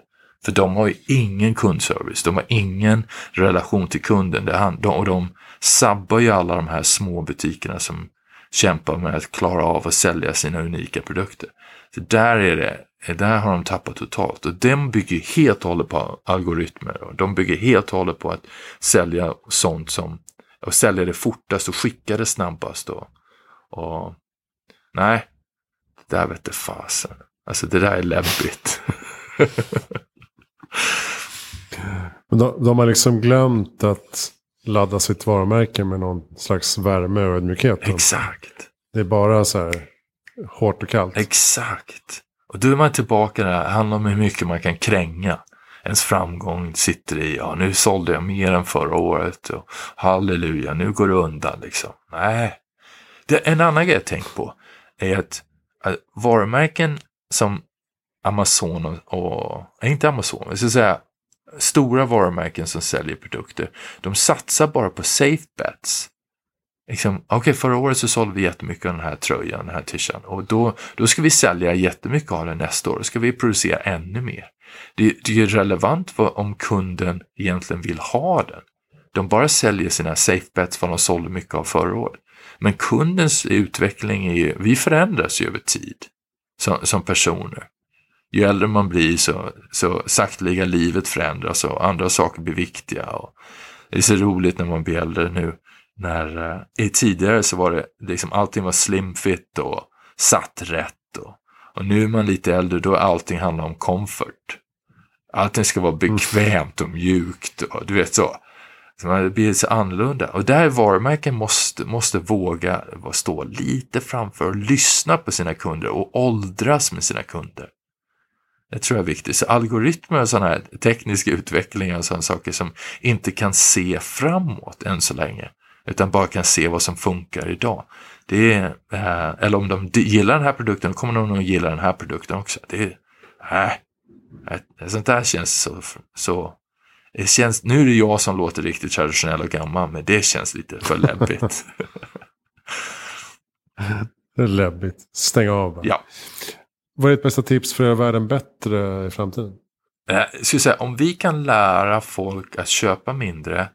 För de har ju ingen kundservice, de har ingen relation till kunden. Det, och de sabbar ju alla de här små butikerna som kämpar med att klara av att sälja sina unika produkter. Så där är det där har de tappat totalt. Och de bygger helt och hållet på algoritmer. Och de bygger helt och hållet på att sälja sånt som, och sälja det fortast och skicka det snabbast. Och, och nej, det där vete fasen. Alltså det där är läbbigt. Men de, de har liksom glömt att ladda sitt varumärke med någon slags värme och ödmjukhet. Exakt. Det är bara så här hårt och kallt. Exakt. Och då är man tillbaka där, det handlar om hur mycket man kan kränga. Ens framgång sitter i, ja nu sålde jag mer än förra året och halleluja, nu går det undan liksom. Nej. Det, en annan grej jag tänkt på är att, att varumärken som Amazon och, och inte Amazon, jag ska säga stora varumärken som säljer produkter, de satsar bara på safe bets liksom, okej okay, förra året så sålde vi jättemycket av den här tröjan, den här tishan, och då, då ska vi sälja jättemycket av den nästa år, då ska vi producera ännu mer. Det, det är relevant för om kunden egentligen vill ha den. De bara säljer sina safe bets vad de sålde mycket av förra året. Men kundens utveckling är ju, vi förändras ju över tid som, som personer. Ju äldre man blir så, så sakteliga livet förändras och andra saker blir viktiga. Och, Det är så roligt när man blir äldre nu. När, eh, tidigare så var det liksom allting var slimfit och satt rätt. Och, och nu är man lite äldre då allting handlar om comfort. Allting ska vara bekvämt och mjukt och du vet så. så det blir så annorlunda. Och där varumärken måste, måste våga stå lite framför och lyssna på sina kunder och åldras med sina kunder. Det tror jag är viktigt. Så algoritmer och sådana här tekniska utvecklingar och sådana saker som inte kan se framåt än så länge, utan bara kan se vad som funkar idag. Det är, eh, eller om de gillar den här produkten, då kommer de nog gilla den här produkten också. Det är, äh, sånt där känns så, så det känns, nu är det jag som låter riktigt traditionell och gammal, men det känns lite för läbbigt. det är läbbigt. Stäng av. Ja. Vad är ditt bästa tips för att göra världen bättre i framtiden? Eh, skulle säga, om vi kan lära folk att köpa mindre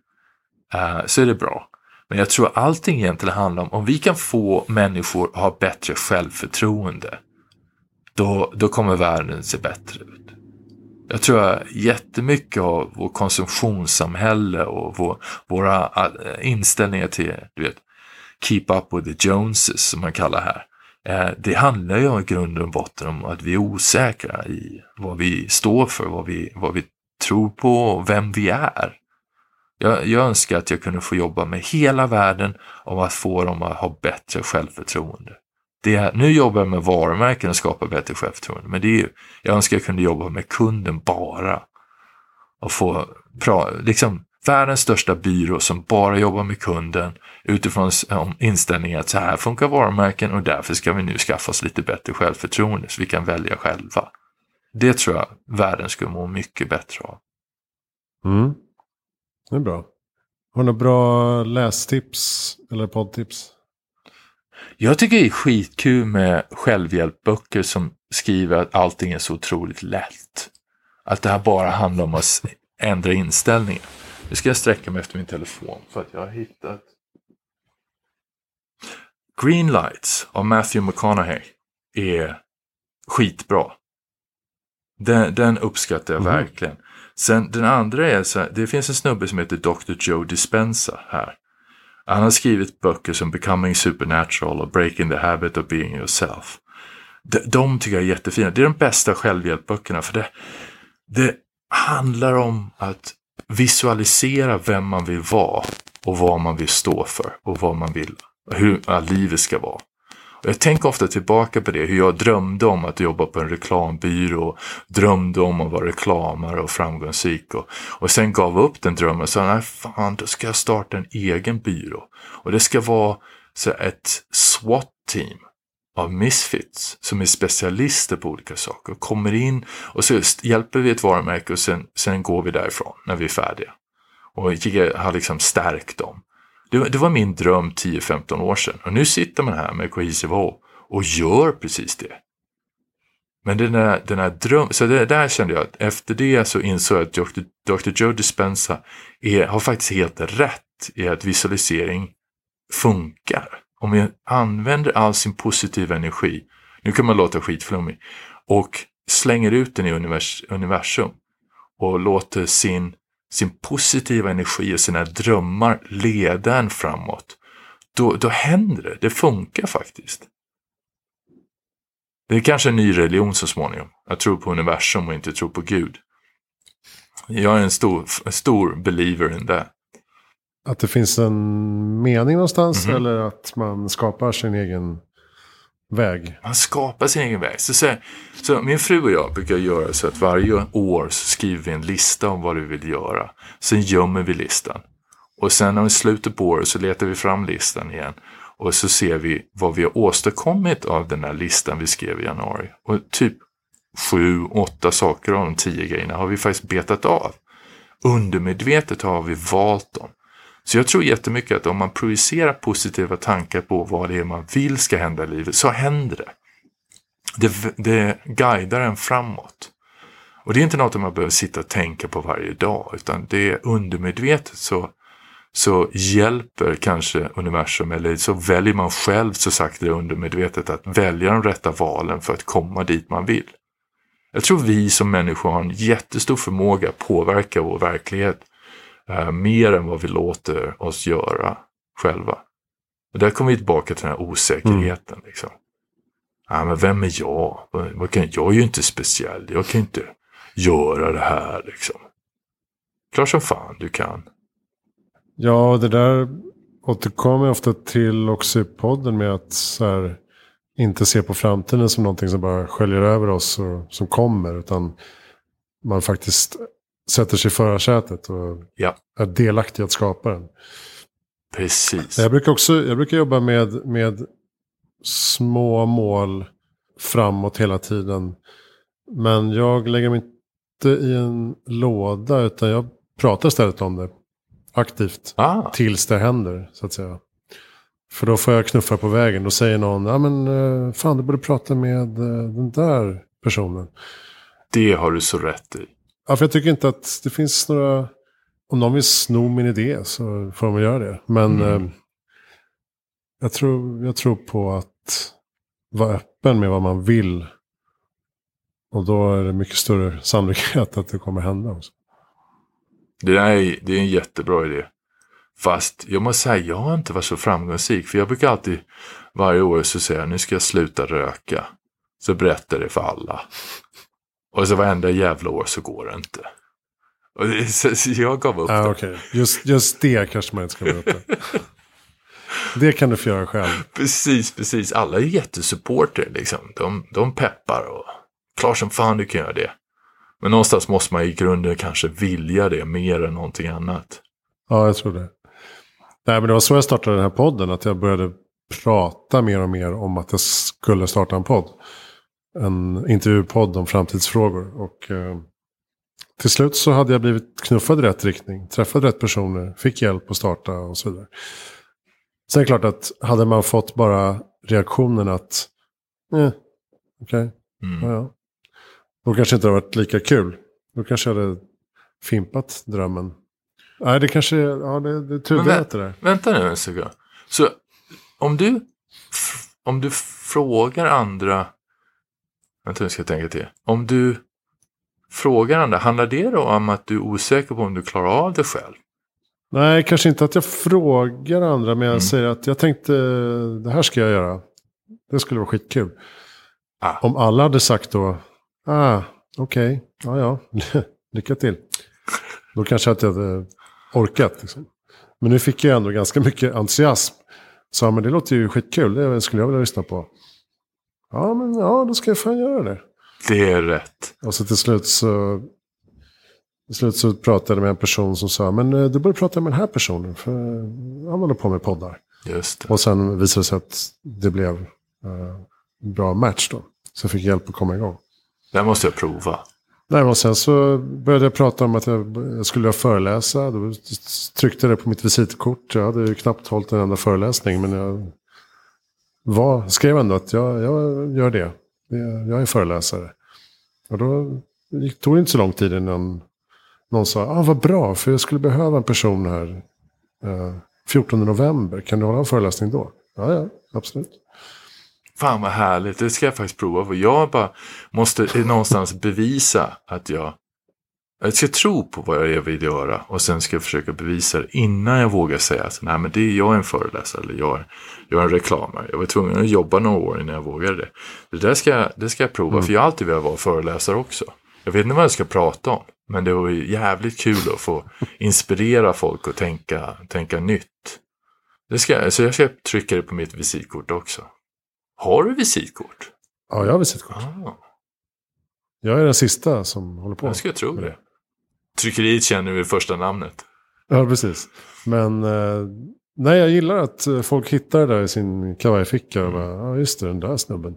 eh, så är det bra. Men jag tror allting egentligen handlar om, om vi kan få människor att ha bättre självförtroende, då, då kommer världen se bättre ut. Jag tror att jättemycket av vårt konsumtionssamhälle och vår, våra eh, inställningar till, du vet, keep up with the Joneses som man kallar här. Eh, det handlar ju i grund och botten om att vi är osäkra i vad vi står för, vad vi, vad vi tror på och vem vi är. Jag, jag önskar att jag kunde få jobba med hela världen om att få dem att ha bättre självförtroende. Det, nu jobbar jag med varumärken och skapar bättre självförtroende, men det är ju, jag önskar jag kunde jobba med kunden bara. Och få, pra, liksom, världens största byrå som bara jobbar med kunden utifrån inställningen att så här funkar varumärken och därför ska vi nu skaffa oss lite bättre självförtroende så vi kan välja själva. Det tror jag världen skulle må mycket bättre av. Mm. Det är bra. Har du några bra lästips eller poddtips? Jag tycker det är skitkul med självhjälpböcker som skriver att allting är så otroligt lätt. Att det här bara handlar om att ändra inställningen. Nu ska jag sträcka mig efter min telefon för att jag har hittat Green Lights av Matthew McConaughey är skitbra. Den, den uppskattar jag mm. verkligen. Sen den andra är så här, det finns en snubbe som heter Dr. Joe Dispenza här. Han har skrivit böcker som Becoming Supernatural och Breaking the Habit of Being Yourself. De, de tycker jag är jättefina. Det är de bästa självhjälpböckerna för det, det handlar om att visualisera vem man vill vara och vad man vill stå för och vad man vill, hur ja, livet ska vara. Och jag tänker ofta tillbaka på det, hur jag drömde om att jobba på en reklambyrå, drömde om att vara reklamare och framgångsrik och, och sen gav upp den drömmen och sa, nej fan, då ska jag starta en egen byrå. Och det ska vara så ett SWAT-team av misfits som är specialister på olika saker. Kommer in och så hjälper vi ett varumärke och sen, sen går vi därifrån när vi är färdiga. Och jag har liksom stärkt dem. Det, det var min dröm 10-15 år sedan och nu sitter man här med Cohesive och gör precis det. Men den där, den där drömmen, så det, där kände jag att efter det så insåg jag att Dr. Dr. Joe Dispenza är, har faktiskt helt rätt i att visualisering funkar. Om vi använder all sin positiva energi, nu kan man låta skitflummig, och slänger ut den i univers, universum och låter sin sin positiva energi och sina drömmar leda en framåt, då, då händer det. Det funkar faktiskt. Det är kanske en ny religion så småningom. Jag tror på universum och inte tror på Gud. Jag är en stor, stor believer in det. Att det finns en mening någonstans mm -hmm. eller att man skapar sin egen väg. Man skapar sin egen väg. Så, så, så, min fru och jag brukar göra så att varje år så skriver vi en lista om vad vi vill göra. Sen gömmer vi listan. Och sen när vi slutar på året så letar vi fram listan igen. Och så ser vi vad vi har åstadkommit av den här listan vi skrev i januari. Och typ sju, åtta saker av de tio grejerna har vi faktiskt betat av. Undermedvetet har vi valt dem. Så jag tror jättemycket att om man projicerar positiva tankar på vad det är man vill ska hända i livet så händer det. Det, det guidar en framåt. Och det är inte något man behöver sitta och tänka på varje dag utan det är undermedvetet så, så hjälper kanske universum eller så väljer man själv så sagt det undermedvetet att välja de rätta valen för att komma dit man vill. Jag tror vi som människor har en jättestor förmåga att påverka vår verklighet eh, mer än vad vi låter oss göra själva. Och där kommer vi tillbaka till den här osäkerheten. Mm. Liksom. Ah, men vem är jag? jag är ju inte speciell. Jag kan inte göra det här. Liksom. Klart som fan du kan. Ja, det där återkommer jag ofta till också i podden med att så här, inte se på framtiden som någonting som bara sköljer över oss och som kommer. Utan man faktiskt sätter sig i förarsätet och ja. är delaktig att skapa den. Precis. Jag brukar också jag brukar jobba med, med små mål framåt hela tiden. Men jag lägger mig inte i en låda utan jag pratar istället om det aktivt. Ah. Tills det händer så att säga. För då får jag knuffa på vägen. Då säger någon, ja men eh, fan du borde prata med eh, den där personen. Det har du så rätt i. Ja, för jag tycker inte att det finns några... Om någon vill sno min idé så får de göra det. Men mm. eh, jag, tror, jag tror på att vara öppen med vad man vill. Och då är det mycket större sannolikhet att det kommer hända. Också. Det, är, det är en jättebra idé. Fast jag måste säga, jag har inte varit så framgångsrik. För jag brukar alltid, varje år så säga, nu ska jag sluta röka. Så berättar jag det för alla. Och så varenda jävla år så går det inte. Och det, så, jag gav upp ah, det. Okay. Just, just det kanske man inte ska berätta. det kan du få göra själv. Precis, precis. Alla är jättesupporter liksom. De, de peppar och klart som fan du kan göra det. Men någonstans måste man i grunden kanske vilja det mer än någonting annat. Ja, jag tror det. Nej, men det var så jag startade den här podden. Att jag började prata mer och mer om att jag skulle starta en podd. En intervjupodd om framtidsfrågor. Och eh, till slut så hade jag blivit knuffad i rätt riktning. Träffat rätt personer. Fick hjälp att starta och så vidare. Sen är det klart att hade man fått bara reaktionen att eh, okej, okay, mm. ja, ja. Då kanske inte det varit lika kul. Då kanske jag hade fimpat drömmen. Nej, det kanske ja, det, det är tudelat det där. Vänta nu en sekund. Så om du, om du frågar andra, vänta nu ska jag tänka till. Om du frågar andra, handlar det då om att du är osäker på om du klarar av det själv? Nej, kanske inte att jag frågar andra, men jag mm. säger att jag tänkte, det här ska jag göra. Det skulle vara skitkul. Ah. Om alla hade sagt då, ah, okej, okay. ja ja, lycka till. Då kanske jag inte hade orkat. Liksom. Men nu fick jag ändå ganska mycket entusiasm. Så men det låter ju skitkul, det skulle jag vilja lyssna på. Ja, men ja, då ska jag fan göra det. Det är rätt. Och så till slut så, till slut så pratade jag med en person som sa, men eh, du borde prata med den här personen, för han håller på med poddar. Just det. Och sen visade det sig att det blev uh, bra match då. Så jag fick hjälp att komma igång. Det måste jag prova. Nej, och sen så började jag prata om att jag skulle föreläsa. Då tryckte jag det på mitt visitkort. Jag hade ju knappt hållit en enda föreläsning. Men jag var, skrev ändå att jag, jag gör det. Jag är föreläsare. Och då tog det inte så lång tid innan någon sa, ah, vad bra, för jag skulle behöva en person här eh, 14 november. Kan du hålla en föreläsning då? Ja, ja, absolut. Fan vad härligt, det ska jag faktiskt prova. För jag bara måste någonstans bevisa att jag, jag ska tro på vad jag vill göra. Och sen ska jag försöka bevisa det innan jag vågar säga att nej men det är jag en föreläsare eller jag, jag är en reklamare. Jag var tvungen att jobba några år innan jag vågade det. Det där ska, det ska jag prova, mm. för jag har alltid velat vara föreläsare också. Jag vet inte vad jag ska prata om. Men det var jävligt kul att få inspirera folk och tänka, tänka nytt. Det ska, så jag ska trycka det på mitt visitkort också. Har du visitkort? Ja, jag har visitkort. Ah. Jag är den sista som håller på. Jag skulle tro det. Tryckeriet känner vi första namnet. Ja, precis. Men eh, nej, jag gillar att eh, folk hittar det där i sin kavajficka. Och bara, ja, just det, den där snubben.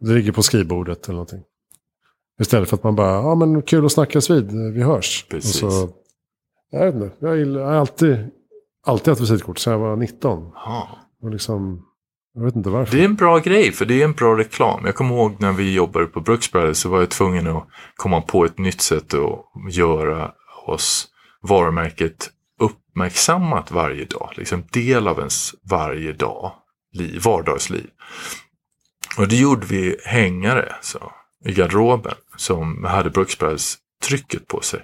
Det ligger på skrivbordet eller någonting. Istället för att man bara, ja men kul att snackas vid, vi hörs. Precis. Och så, jag vet inte, jag, gillar, jag har alltid, alltid haft visitkort sedan jag var 19. Aha. Och liksom, jag vet inte varför. Det är en bra grej, för det är en bra reklam. Jag kommer ihåg när vi jobbade på Brooks Brothers så var jag tvungen att komma på ett nytt sätt att göra oss varumärket uppmärksammat varje dag. Liksom del av ens varje dag, liv, vardagsliv. Och det gjorde vi hängare så, i garderoben som hade Brooks Brothers trycket på sig.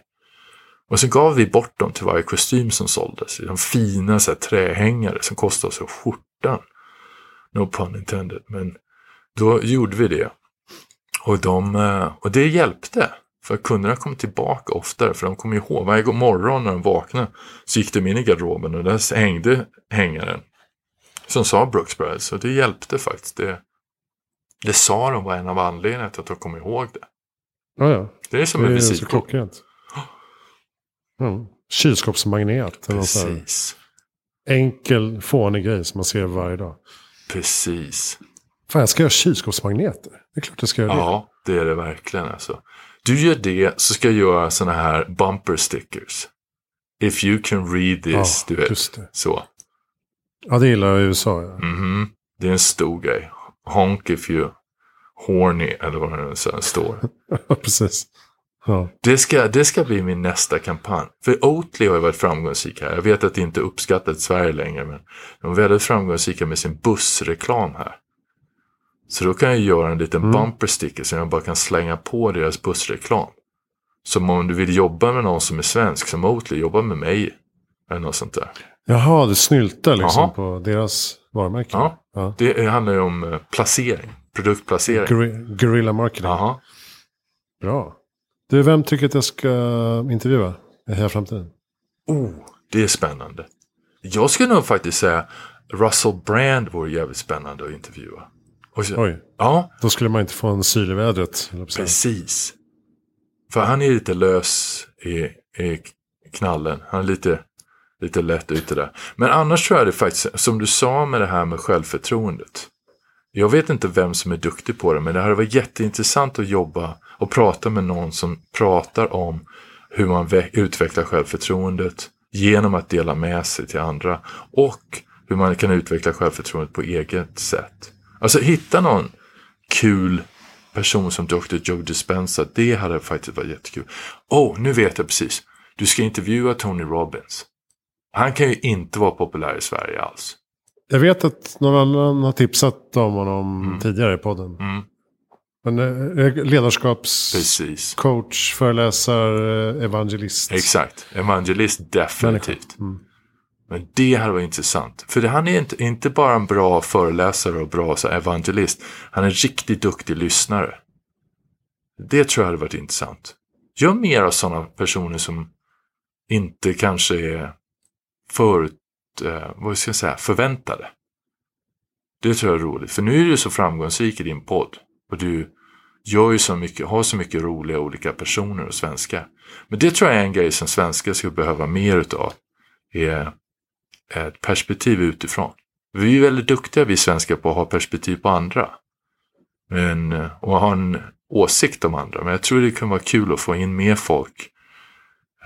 Och så gav vi bort dem till varje kostym som såldes. De fina så här, trähängare som kostade så skjortan. No pun intended. Men då gjorde vi det. Och, de, eh, och det hjälpte. För kunderna kom tillbaka oftare. För de kom ihåg. Varje morgon när de vaknade så gick de in i garderoben och där hängde hängaren. Som sa Brooks Brothers. Och det hjälpte faktiskt. Det, det sa de var en av anledningarna till att de kom ihåg det. Ja, ja. Det är som Det en så visitkort. Mm. Kylskåpsmagnet. Precis. Enkel, fånig grej som man ser varje dag. Precis. Fan, jag ska göra kylskåpsmagneter. Det är klart jag ska göra det. Ja, det är det verkligen alltså. Du gör det så ska jag göra sådana här bumper stickers. If you can read this, Ja, du vet. Så. Ja, det gillar jag i USA. Ja. Mhm. Det är en stor grej. Honk if you horny, eller vad det nu står. Precis. Ja. Det ska, det ska bli min nästa kampanj. För Oatly har ju varit framgångsrik här. Jag vet att det inte är uppskattat i Sverige längre, men de är väldigt framgångsrika med sin bussreklam här. Så då kan jag göra en liten Mm. bumper sticker som jag bara kan slänga på deras bussreklam. Som om du vill jobba med någon som är svensk, som Oatly, jobba med mig. Eller något sånt där. Jaha, du snyltar liksom Jaha. på deras varumärke. Ja. Ja. Det handlar ju om eh, placering, produktplacering. Guerri- Guerrilla marketing. Jaha. Bra. Du, vem tycker att jag ska intervjua i Heja Framtiden? Oh, det är spännande. Jag skulle nog faktiskt säga Russell Brand vore jävligt spännande att intervjua. Och så, Oj, Ja, då skulle man inte få en syl i vädret. precis. För han är lite lös i, i knallen. Han är lite, lite lätt ute där. Men annars tror jag det faktiskt, som du sa med det här med självförtroendet. Jag vet inte vem som är duktig på det, men det hade varit jätteintressant att jobba och prata med någon som pratar om hur man utvecklar självförtroendet genom att dela med sig till andra och hur man kan utveckla självförtroendet på eget sätt. Alltså hitta någon kul person som Dr. Joe Dispenza, det hade faktiskt varit jättekul. Åh, oh, nu vet jag precis. Du ska intervjua Tony Robbins. Han kan ju inte vara populär i Sverige alls. Jag vet att någon annan har tipsat om honom tidigare i podden. Mm, Men eh, ledarskapscoach, precis. föreläsare, evangelist. Exakt. Evangelist definitivt. Mm. Men det hade varit intressant. För han är inte, inte bara en bra föreläsare och bra så, här, evangelist. Han är en riktigt duktig lyssnare. Det tror jag hade varit intressant. Gör mer av sådana personer som inte kanske är förut, eh, Eh, vad ska jag säga, förväntade. Det tror jag är roligt. För nu är du så framgångsrik i din podd. Och du gör ju så mycket, har så mycket roliga olika personer och svenskar. Men det tror jag är en grej som svenskar skulle behöva mer utav. Är ett perspektiv utifrån. Vi är väldigt duktiga vi svenskar på att ha perspektiv på andra. Men, eh, och ha en åsikt om andra. Men jag tror det kan vara kul att få in mer folk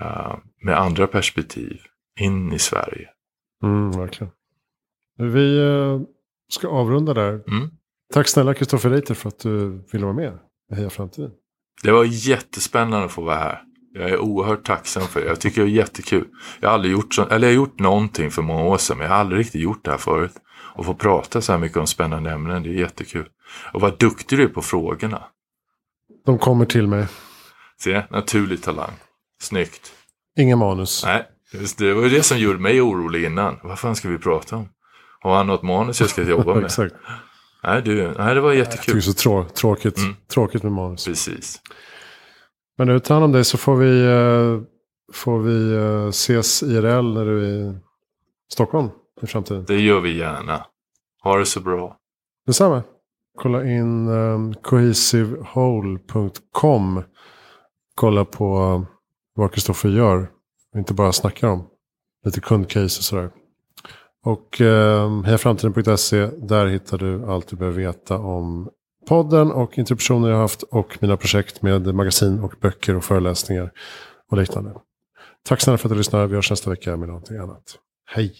uh, med andra perspektiv in i Sverige. Mm, verkligen. Vi eh, ska avrunda där. Mm. Tack snälla Kristoffer Reiter för att du ville vara med i Heja Framtiden. Det var jättespännande att få vara här. Jag är oerhört tacksam för det. Jag tycker det är jättekul. Jag har aldrig gjort så, eller jag har gjort någonting för många år sedan, men jag har aldrig riktigt gjort det här förut. Och få prata så här mycket om spännande ämnen, det är jättekul. Och vad duktig du är på frågorna. De kommer till mig. Se, naturlig talang. Snyggt. Inga manus. Nej, det var ju det som gjorde mig orolig innan. Vad fan ska vi prata om? Har han något manus jag ska jobba med? Exakt. Nej, du, nej, det var Jag tycker jättekul. det är så trå tråkigt, Mm. tråkigt med manus. Precis. Men nu, ta hand om dig så får vi, eh, får vi eh, ses IRL när du är i Stockholm i framtiden. Det gör vi gärna. Ha det så bra. Detsamma. Kolla in um, cohesivewhole.com. Kolla på eh, vad Kristoffer gör. Inte bara snackar om. Lite kundcase och sådär. Och eh, hejaframtiden.se. Där hittar du allt du behöver veta om podden och interruptioner jag haft. Och mina projekt med magasin och böcker och föreläsningar och liknande. Tack snälla för att du lyssnar. Vi hörs nästa vecka med någonting annat. Hej!